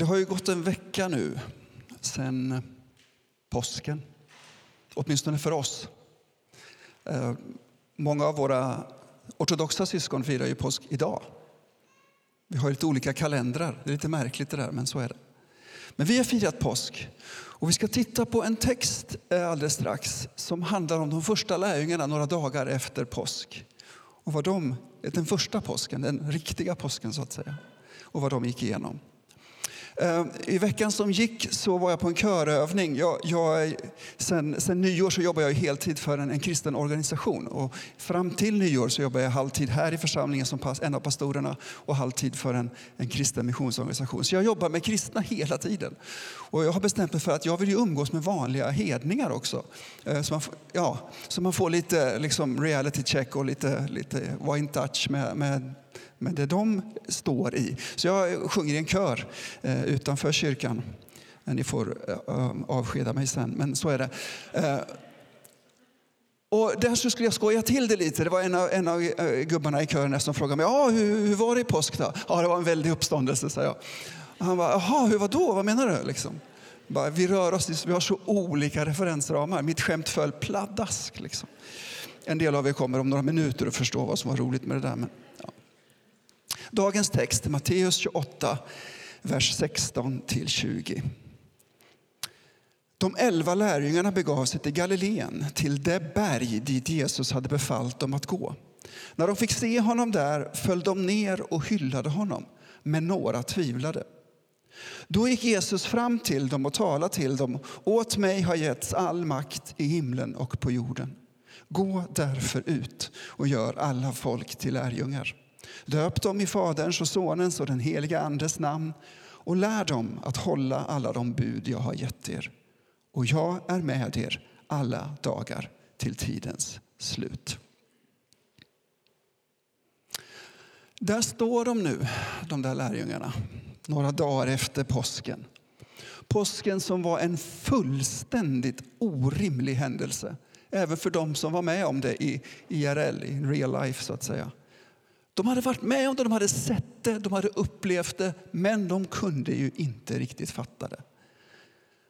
Det har ju gått en vecka nu sen påsken, åtminstone för oss. Eh, många av våra ortodoxa syskon firar ju påsk idag. Vi har lite olika kalendrar. Det är lite märkligt det där, men så är det. Men vi har firat påsk och vi ska titta på en text eh, alldeles strax som handlar om de första lärjungarna några dagar efter påsk. Och vad de, den första påsken, den riktiga påsken så att säga, och vad de gick igenom. Ehm, I veckan som gick så var jag på en körövning. Jag, jag, sen, sen nyår så jobbar jag heltid för en, en, kristen organisation. Och fram till nyår så jobbar jag halvtid här i församlingen som pass, en av pastorerna och halvtid för en, en kristen missionsorganisation. Så jag jobbar med kristna hela tiden. Och jag har bestämt mig för att jag vill ju umgås med vanliga hedningar också. Ehm, så man, ja, så man får lite liksom, reality check och lite, lite vara in touch med, med med det de står i. Så jag sjunger i en kör eh, utanför kyrkan. Ni får eh, avskeda mig sen, men så är det. Eh, och där så skulle jag skoja till det lite. Det var en av, en av gubbarna i kören som frågade mig, ja, hur, hur var det i påsk då? Ja, det var en väldig uppståndelse, sa jag. Han bara, jaha, hur var då? Vad menar du? Liksom. Bara, vi rör oss, vi har så olika referensramar. Mitt skämt föll pladask. Liksom. En del av er kommer om några minuter att förstå vad som var roligt med det där. Men, ja. Dagens text, Matteus 28, vers 16 20. De elva lärjungarna begav sig till Galileen, till det berg dit Jesus hade befallt dem att gå. När de fick se honom där föll de ner och hyllade honom, men några tvivlade. Då gick Jesus fram till dem och talade till dem. Åt mig har getts all makt i himlen och på jorden. Gå därför ut och gör alla folk till lärjungar. Döp dem i Faderns och Sonens och den heliga Andes namn och lär dem att hålla alla de bud jag har gett er. Och jag är med er alla dagar till tidens slut. Där står de nu, de där lärjungarna, några dagar efter påsken. Påsken som var en fullständigt orimlig händelse, även för de som var med om det i IRL, i real life så att säga. De hade varit med om det, de hade sett det, de hade upplevt det, men de kunde ju inte riktigt fatta det.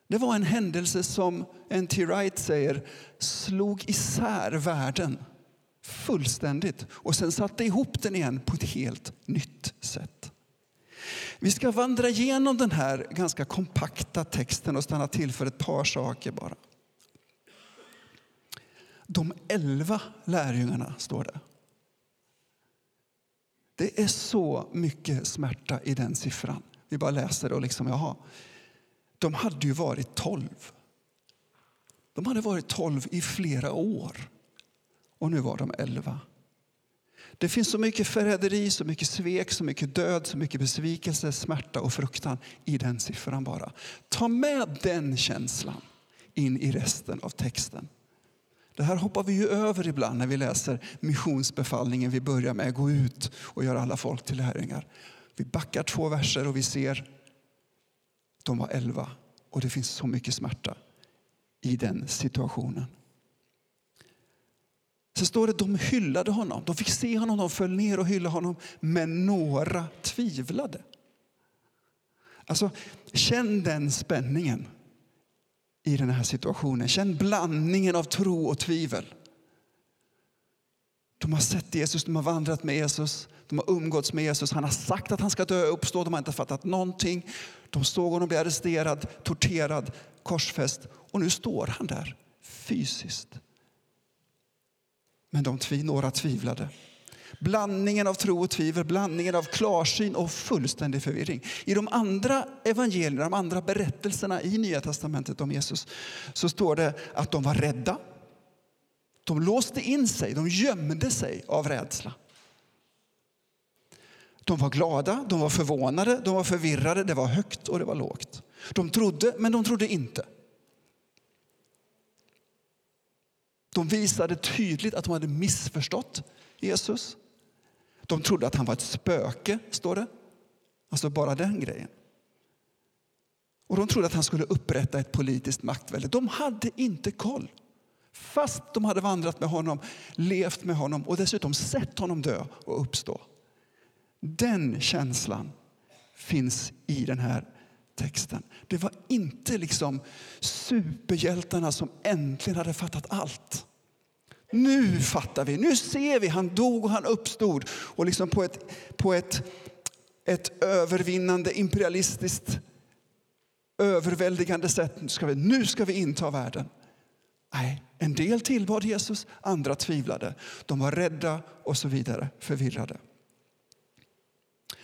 Det var en händelse som N.T. Wright säger slog isär världen fullständigt och sen satte ihop den igen på ett helt nytt sätt. Vi ska vandra igenom den här ganska kompakta texten och stanna till för ett par saker bara. De elva lärjungarna står det. Det är så mycket smärta i den siffran. Vi bara läser och liksom, jaha. De hade ju varit tolv. De hade varit tolv i flera år och nu var de elva. Det finns så mycket förräderi, så mycket svek, så mycket död, så mycket besvikelse, smärta och fruktan i den siffran bara. Ta med den känslan in i resten av texten. Det här hoppar vi ju över ibland när vi läser missionsbefallningen vi börjar med. Gå ut och gör alla folk till lärjungar. Vi backar två verser och vi ser de var elva och det finns så mycket smärta i den situationen. Så står det de hyllade honom. De fick se honom, de föll ner och hyllade honom. Men några tvivlade. Alltså, känn den spänningen i den här situationen. Känn blandningen av tro och tvivel. De har sett Jesus, de har vandrat med Jesus, de har umgåtts med Jesus. Han har sagt att han ska dö och uppstå. De har inte fattat någonting. De såg honom bli arresterad, torterad, korsfäst och nu står han där fysiskt. Men de tvi, några tvivlade. Blandningen av tro och tvivel, blandningen av klarsyn och fullständig förvirring. I de andra evangelierna, de andra berättelserna i Nya testamentet om Jesus så står det att de var rädda. De låste in sig, de gömde sig av rädsla. De var glada, de var förvånade, de var förvirrade, det var högt och det var lågt. De trodde, men de trodde inte. De visade tydligt att de hade missförstått Jesus. De trodde att han var ett spöke, står det. Alltså bara den grejen. Och de trodde att han skulle upprätta ett politiskt maktvälde. De hade inte koll. Fast de hade vandrat med honom, levt med honom och dessutom sett honom dö och uppstå. Den känslan finns i den här texten. Det var inte liksom superhjältarna som äntligen hade fattat allt. Nu fattar vi, nu ser vi, han dog och han uppstod. Och liksom på ett, på ett, ett övervinnande imperialistiskt överväldigande sätt. Ska vi, nu ska vi inta världen. Nej, en del tillbad Jesus, andra tvivlade. De var rädda och så vidare, förvirrade.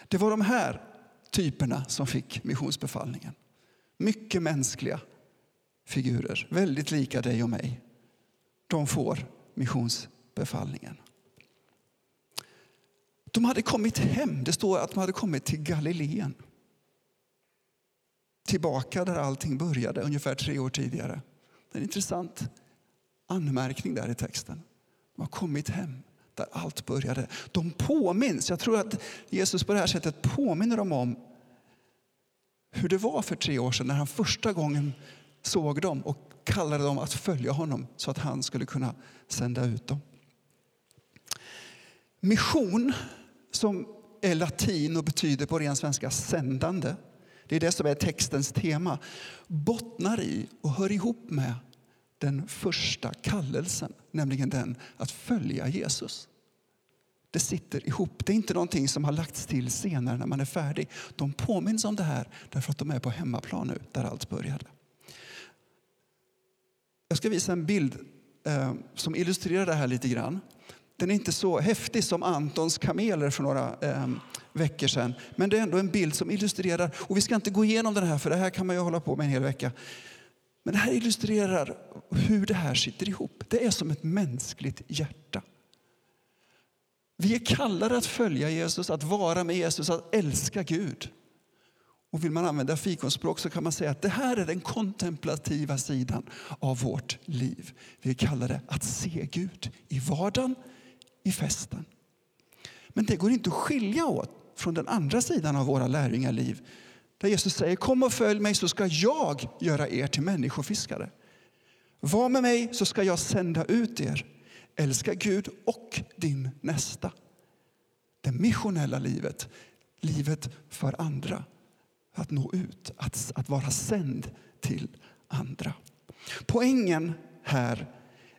Det var de här typerna som fick missionsbefallningen. Mycket mänskliga figurer, väldigt lika dig och mig. De får missionsbefallningen. De hade kommit hem. Det står att de hade kommit till Galileen. Tillbaka där allting började, ungefär tre år tidigare. Det är en intressant anmärkning där i texten. De har kommit hem där allt började. De påminns. Jag tror att Jesus på det här sättet påminner dem om hur det var för tre år sedan när han första gången såg dem och kallade dem att följa honom så att han skulle kunna sända ut dem. Mission, som är latin och betyder på ren svenska sändande, det är det som är textens tema, bottnar i och hör ihop med den första kallelsen, nämligen den att följa Jesus. Det sitter ihop. Det är inte någonting som har lagts till senare när man är färdig. De påminns om det här därför att de är på hemmaplan nu, där allt började. Jag ska visa en bild eh, som illustrerar det här lite grann. Den är inte så häftig som Antons kameler för några eh, veckor sedan. Men det är ändå en bild som illustrerar, och vi ska inte gå igenom den här för det här kan man ju hålla på med en hel vecka. Men det här illustrerar hur det här sitter ihop. Det är som ett mänskligt hjärta. Vi är kallade att följa Jesus, att vara med Jesus, att älska Gud. Och vill man använda fikonspråk så kan man säga att det här är den kontemplativa sidan av vårt liv. Vi är kallade att se Gud i vardagen, i festen. Men det går inte att skilja åt från den andra sidan av våra lärjungaliv där Jesus säger kom och följ mig så ska jag göra er till människofiskare. Var med mig så ska jag sända ut er. Älska Gud och din nästa. Det missionella livet, livet för andra. Att nå ut, att, att vara sänd till andra. Poängen här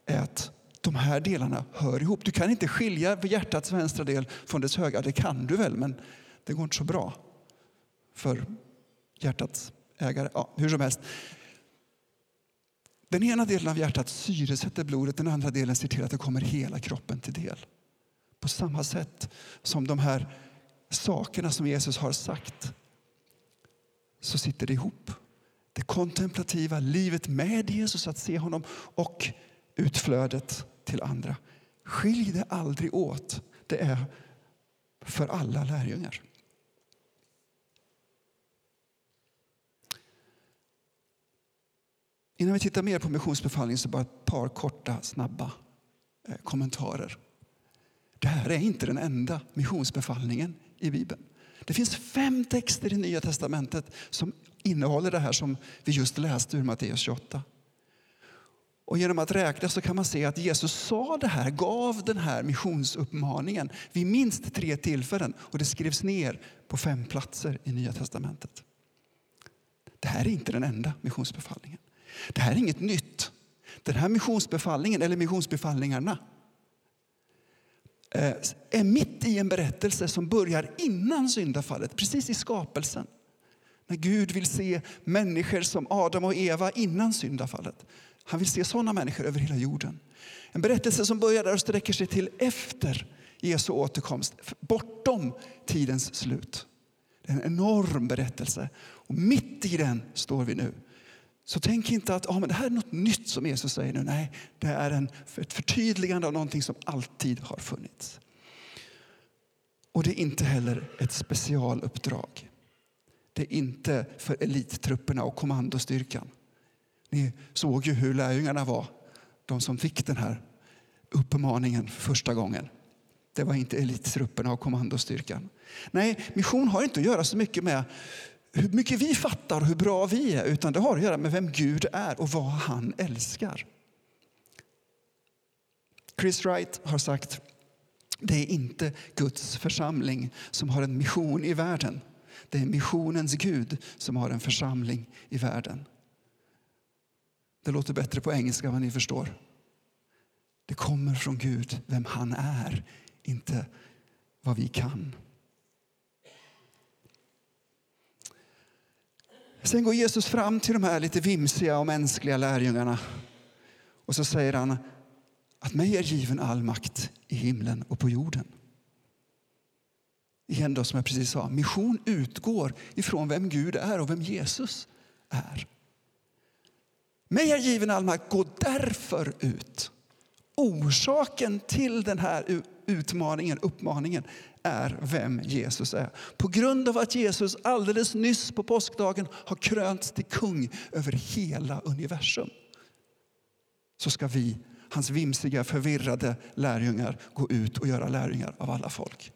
är att de här delarna hör ihop. Du kan inte skilja hjärtats vänstra del från dess högra. Det kan du väl, men det går inte så bra för hjärtats ägare. Ja, hur som helst. Den ena delen av hjärtat syresätter blodet, den andra delen ser till att det kommer hela kroppen till del. På samma sätt som de här sakerna som Jesus har sagt så sitter det ihop. Det kontemplativa livet med Jesus, att se honom och utflödet till andra. Skilj det aldrig åt. Det är för alla lärjungar. Innan vi tittar mer på missionsbefallningen så bara ett par korta, snabba eh, kommentarer. Det här är inte den enda missionsbefallningen i Bibeln. Det finns fem texter i Nya testamentet som innehåller det här som vi just läste ur Matteus 28. Och genom att räkna så kan man se att Jesus sa det här, gav den här missionsuppmaningen vid minst tre tillfällen och det skrevs ner på fem platser i Nya testamentet. Det här är inte den enda missionsbefallningen. Det här är inget nytt. Den här missionsbefallningen, eller missionsbefallningarna, Eh, är mitt i en berättelse som börjar innan syndafallet, precis i skapelsen. När Gud vill se människor som Adam och Eva innan syndafallet. Han vill se sådana människor över hela jorden. En berättelse som börjar där och sträcker sig till efter Jesu återkomst, bortom tidens slut. Det är en enorm berättelse. Och mitt i den står vi nu. Så tänk inte att ah, men det här är något nytt som Jesus säger nu. Nej, det är en, ett förtydligande av någonting som alltid har funnits. Och det är inte heller ett specialuppdrag. Det är inte för elittrupperna och kommandostyrkan. Ni såg ju hur lärjungarna var, de som fick den här uppmaningen för första gången. Det var inte elittrupperna och kommandostyrkan. Nej, mission har inte att göra så mycket med hur mycket vi fattar och hur bra vi är, utan det har att göra med vem Gud är och vad han älskar. Chris Wright har sagt det är inte Guds församling som har en mission i världen. Det är missionens Gud som har en församling i världen. Det låter bättre på engelska vad ni förstår. Det kommer från Gud, vem han är, inte vad vi kan. Sen går Jesus fram till de här lite vimsiga och mänskliga lärjungarna och så säger han att mig är given all makt i himlen och på jorden. Igen då, som jag precis sa, mission utgår ifrån vem Gud är och vem Jesus är. Mig är given all makt, gå därför ut. Orsaken till den här utmaningen, uppmaningen, är vem Jesus är. På grund av att Jesus alldeles nyss på påskdagen har krönts till kung över hela universum så ska vi, hans vimsiga, förvirrade lärjungar, gå ut och göra lärjungar av alla folk.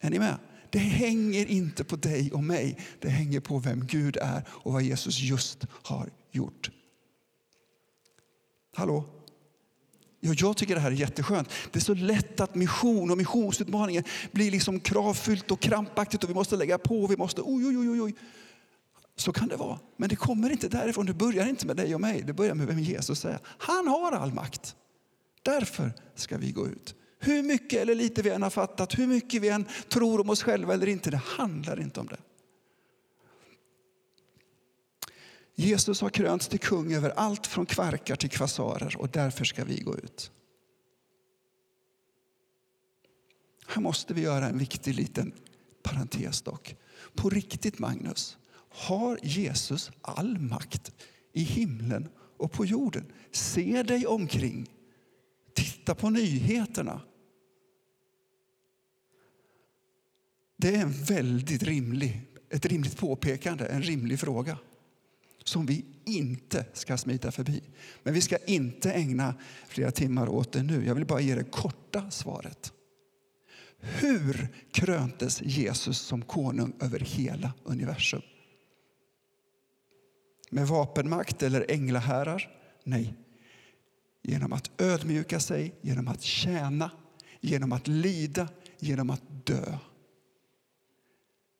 Är ni med? Det hänger inte på dig och mig. Det hänger på vem Gud är och vad Jesus just har gjort. Hallå? Ja, jag tycker det här är jätteskönt. Det är så lätt att mission och missionsutmaningen blir liksom kravfyllt och krampaktigt och vi måste lägga på. Vi måste, oj, oj, oj, oj. Så kan det vara. Men det kommer inte därifrån. Det börjar inte med dig och mig. Det börjar med vem Jesus är. Han har all makt. Därför ska vi gå ut. Hur mycket eller lite vi än har fattat, hur mycket vi än tror om oss själva eller inte, det handlar inte om det. Jesus har krönts till kung över allt från kvarkar till kvasarer och därför ska vi gå ut. Här måste vi göra en viktig liten parentes dock. På riktigt Magnus, har Jesus all makt i himlen och på jorden. Se dig omkring. Titta på nyheterna. Det är en väldigt rimlig, ett rimligt påpekande, en rimlig fråga som vi inte ska smita förbi. Men vi ska inte ägna flera timmar åt det nu. Jag vill bara ge det korta svaret. Hur kröntes Jesus som konung över hela universum? Med vapenmakt eller änglaherrar? Nej. Genom att ödmjuka sig, genom att tjäna, genom att lida, genom att dö.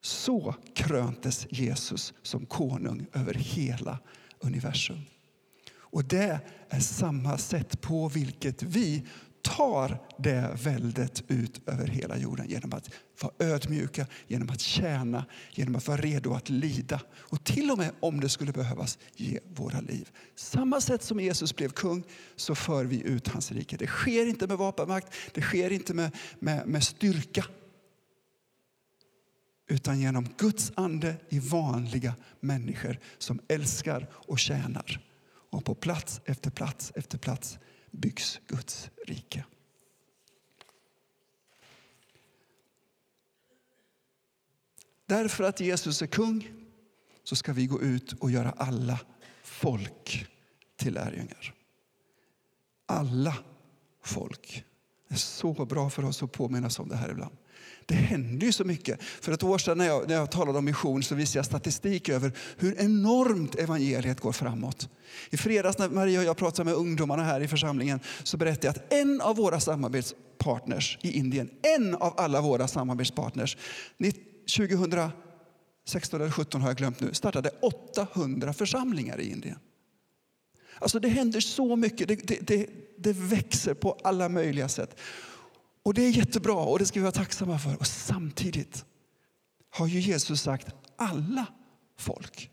Så kröntes Jesus som konung över hela universum. Och det är samma sätt på vilket vi tar det väldet ut över hela jorden genom att vara ödmjuka, genom att tjäna, genom att vara redo att lida och till och med om det skulle behövas ge våra liv. Samma sätt som Jesus blev kung så för vi ut hans rike. Det sker inte med vapenmakt, det sker inte med, med, med styrka utan genom Guds ande i vanliga människor som älskar och tjänar. Och på plats efter plats efter plats byggs Guds rike. Därför att Jesus är kung så ska vi gå ut och göra alla folk till lärjungar. Alla folk. Det är så bra för oss att påminnas om det här ibland. Det händer ju så mycket. För ett år sedan när jag, när jag talade om mission så visade jag statistik över hur enormt evangeliet går framåt. I fredags när Maria och jag pratade med ungdomarna här i församlingen så berättade jag att en av våra samarbetspartners i Indien, en av alla våra samarbetspartners, 2016 eller 17 har jag glömt nu, startade 800 församlingar i Indien. Alltså det händer så mycket, det, det, det, det växer på alla möjliga sätt. Och det är jättebra och det ska vi vara tacksamma för. Och samtidigt har ju Jesus sagt alla folk.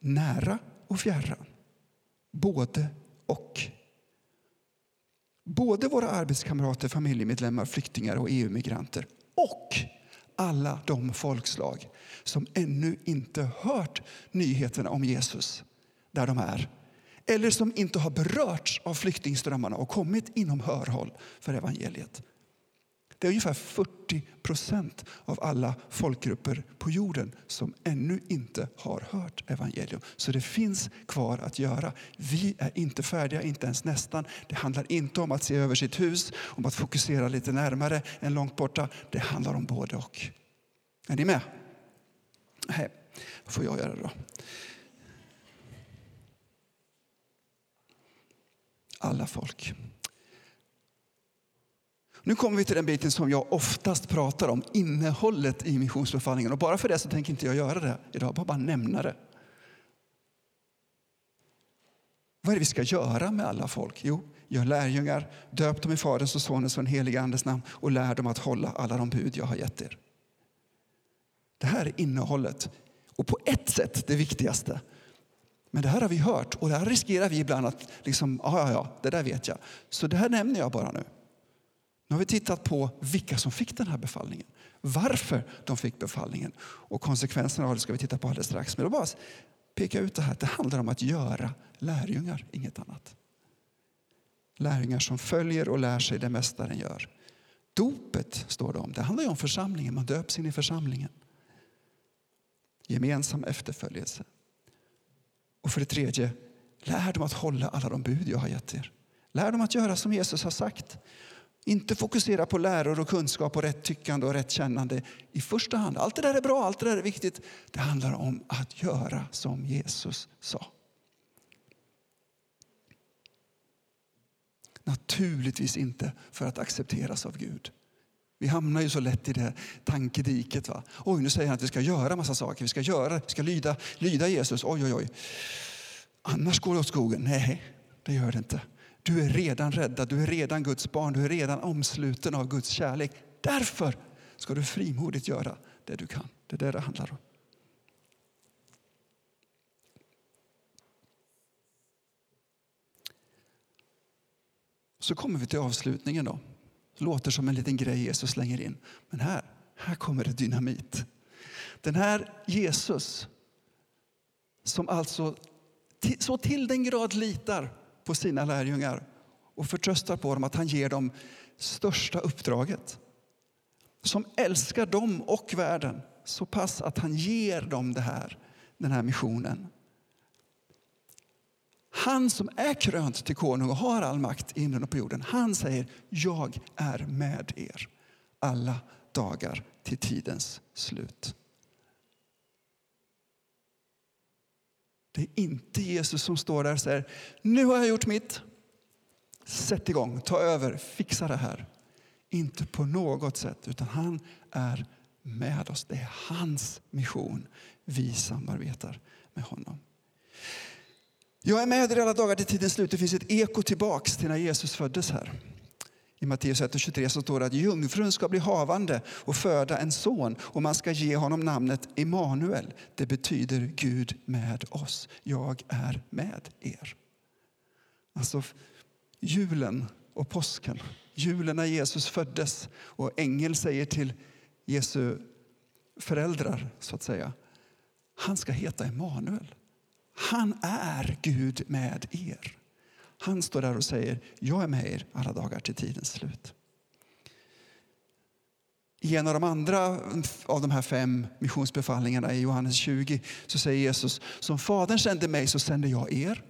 Nära och fjärran. Både och. Både våra arbetskamrater, familjemedlemmar, flyktingar och EU-migranter och alla de folkslag som ännu inte hört nyheterna om Jesus där de är eller som inte har berörts av flyktingströmmarna och kommit inom hörhåll för evangeliet. Det är ungefär 40 procent av alla folkgrupper på jorden som ännu inte har hört evangelium. Så det finns kvar att göra. Vi är inte färdiga, inte ens nästan. Det handlar inte om att se över sitt hus, om att fokusera lite närmare än långt borta. Det handlar om både och. Är ni med? Nej, vad får jag göra då? Alla folk. Nu kommer vi till den biten som jag oftast pratar om, innehållet i missionsbefallningen. Och bara för det så tänker inte jag göra det idag, bara, bara nämna det. Vad är det vi ska göra med alla folk? Jo, gör lärjungar, döp dem i Faderns och Sonens och den helige Andes namn och lär dem att hålla alla de bud jag har gett er. Det här är innehållet och på ett sätt det viktigaste. Men det här har vi hört och det här riskerar vi ibland att liksom, ja, ja, ja, det där vet jag. Så det här nämner jag bara nu. Nu har vi tittat på vilka som fick den här befallningen, varför de fick befallningen och konsekvenserna av det ska vi titta på alldeles strax. Men då bara peka ut det här, det handlar om att göra lärjungar, inget annat. Lärjungar som följer och lär sig det Mästaren gör. Dopet står det om, det handlar om församlingen, man döps in i församlingen. Gemensam efterföljelse. Och för det tredje, lär dem att hålla alla de bud jag har gett er. Lär dem att göra som Jesus har sagt. Inte fokusera på läror och kunskap och rätt tyckande och rätt kännande i första hand. Allt det där är bra, allt det där är viktigt. Det handlar om att göra som Jesus sa. Naturligtvis inte för att accepteras av Gud. Vi hamnar ju så lätt i det tankediket. Va? Oj, nu säger han att vi ska göra massa saker. Vi ska göra, vi ska lyda, lyda Jesus. Oj, oj, oj. Annars går det åt skogen. Nej, det gör det inte. Du är redan räddad, du är redan Guds barn, du är redan omsluten av Guds kärlek. Därför ska du frimodigt göra det du kan. Det är det det handlar om. Så kommer vi till avslutningen. då. Det låter som en liten grej Jesus slänger in. Men här, här kommer det dynamit. Den här Jesus som alltså så till den grad litar på sina lärjungar och förtröstar på dem att han ger dem största uppdraget. Som älskar dem och världen så pass att han ger dem det här, den här missionen. Han som är krönt till konung och har all makt i himlen och på jorden, han säger jag är med er alla dagar till tidens slut. Det är inte Jesus som står där och säger nu har jag gjort mitt. Sätt igång, ta över, fixa det här. Inte på något sätt, utan han är med oss. Det är hans mission. Vi samarbetar med honom. Jag är med er alla dagar till tidens slut. Det finns ett eko tillbaks till när Jesus föddes här. I Matteus 1.23 så står det att jungfrun ska bli havande och föda en son och man ska ge honom namnet Emanuel. Det betyder Gud med oss. Jag är med er. Alltså julen och påsken. Julen när Jesus föddes och ängel säger till Jesu föräldrar så att säga. Han ska heta Emanuel. Han är Gud med er. Han står där och säger, jag är med er alla dagar till tidens slut. I en av de andra av de här fem missionsbefallningarna i Johannes 20 så säger Jesus, som Fadern sände mig så sänder jag er.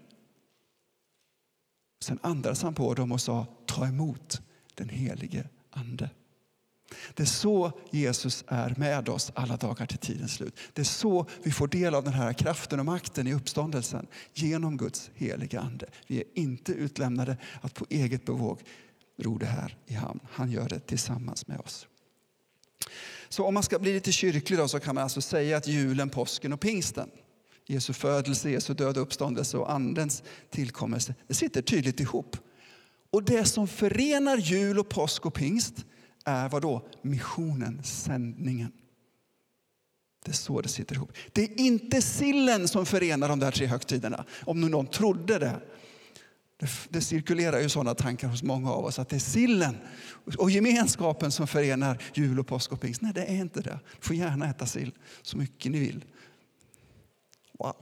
Sen andades han på dem och sa, ta emot den helige Ande. Det är så Jesus är med oss alla dagar till tidens slut. Det är så vi får del av den här kraften och makten i uppståndelsen genom Guds heliga Ande. Vi är inte utlämnade att på eget bevåg ro det här i hamn. Han gör det tillsammans med oss. Så om man ska bli lite kyrklig då, så kan man alltså säga att julen, påsken och pingsten Jesu födelse, Jesu död och uppståndelse och Andens tillkommelse det sitter tydligt ihop. Och det som förenar jul, och påsk och pingst är vad då? Missionen, sändningen. Det är så det sitter ihop. Det är inte sillen som förenar de där tre högtiderna, om nu någon trodde det. Det, det cirkulerar ju sådana tankar hos många av oss att det är sillen och gemenskapen som förenar jul, och påsk och pingst. Nej, det är inte det. Ni får gärna äta sill så mycket ni vill. Wow.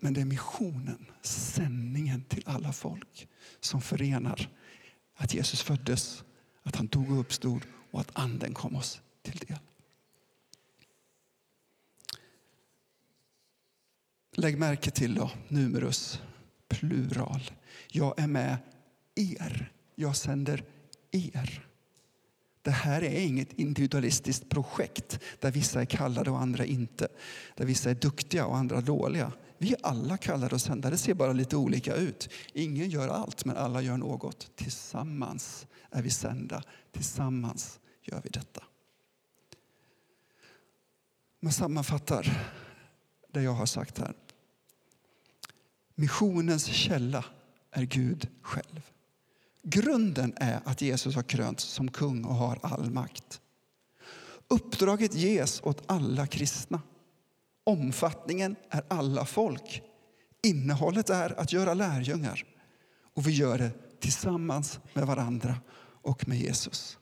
Men det är missionen, sändningen till alla folk som förenar att Jesus föddes, att han dog och uppstod och att anden kom oss till del. Lägg märke till då, numerus plural. Jag är med er. Jag sänder er. Det här är inget individualistiskt projekt där vissa är kallade och andra inte. Där vissa är duktiga och andra dåliga. Vi är alla kallade att sända. Det ser bara lite olika ut. Ingen gör allt, men alla gör något. Tillsammans är vi sända. Tillsammans gör vi detta. Man sammanfattar det jag har sagt här. Missionens källa är Gud själv. Grunden är att Jesus har krönts som kung och har all makt. Uppdraget ges åt alla kristna. Omfattningen är alla folk. Innehållet är att göra lärjungar. Och vi gör det tillsammans med varandra och med Jesus.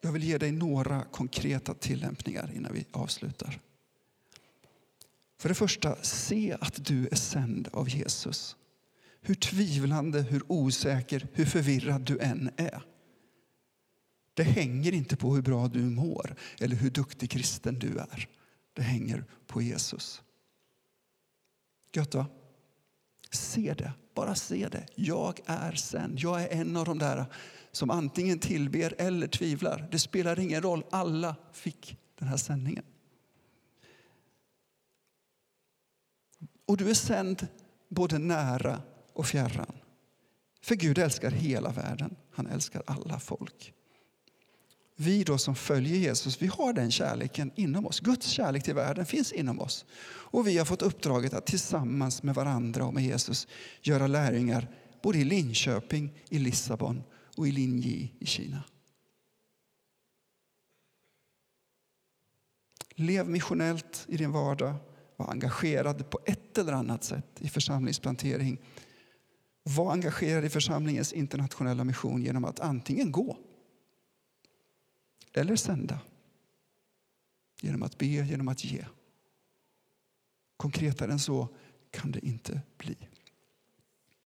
Jag vill ge dig några konkreta tillämpningar innan vi avslutar. För det första, se att du är sänd av Jesus. Hur tvivlande, hur osäker, hur förvirrad du än är. Det hänger inte på hur bra du mår eller hur duktig kristen du är. Det hänger på Jesus. Gött va? Se det, bara se det. Jag är sänd. Jag är en av de där som antingen tillber eller tvivlar. Det spelar ingen roll, alla fick den här sändningen. Och du är sänd både nära och fjärran. För Gud älskar hela världen. Han älskar alla folk. Vi då som följer Jesus, vi har den kärleken inom oss. Guds kärlek till världen finns inom oss. Och vi har fått uppdraget att tillsammans med varandra och med Jesus göra lärjungar både i Linköping, i Lissabon och i Linji i Kina. Lev missionellt i din vardag. Var engagerad på ett eller annat sätt i församlingsplantering. Var engagerad i församlingens internationella mission genom att antingen gå eller sända. Genom att be, genom att ge. Konkretare än så kan det inte bli.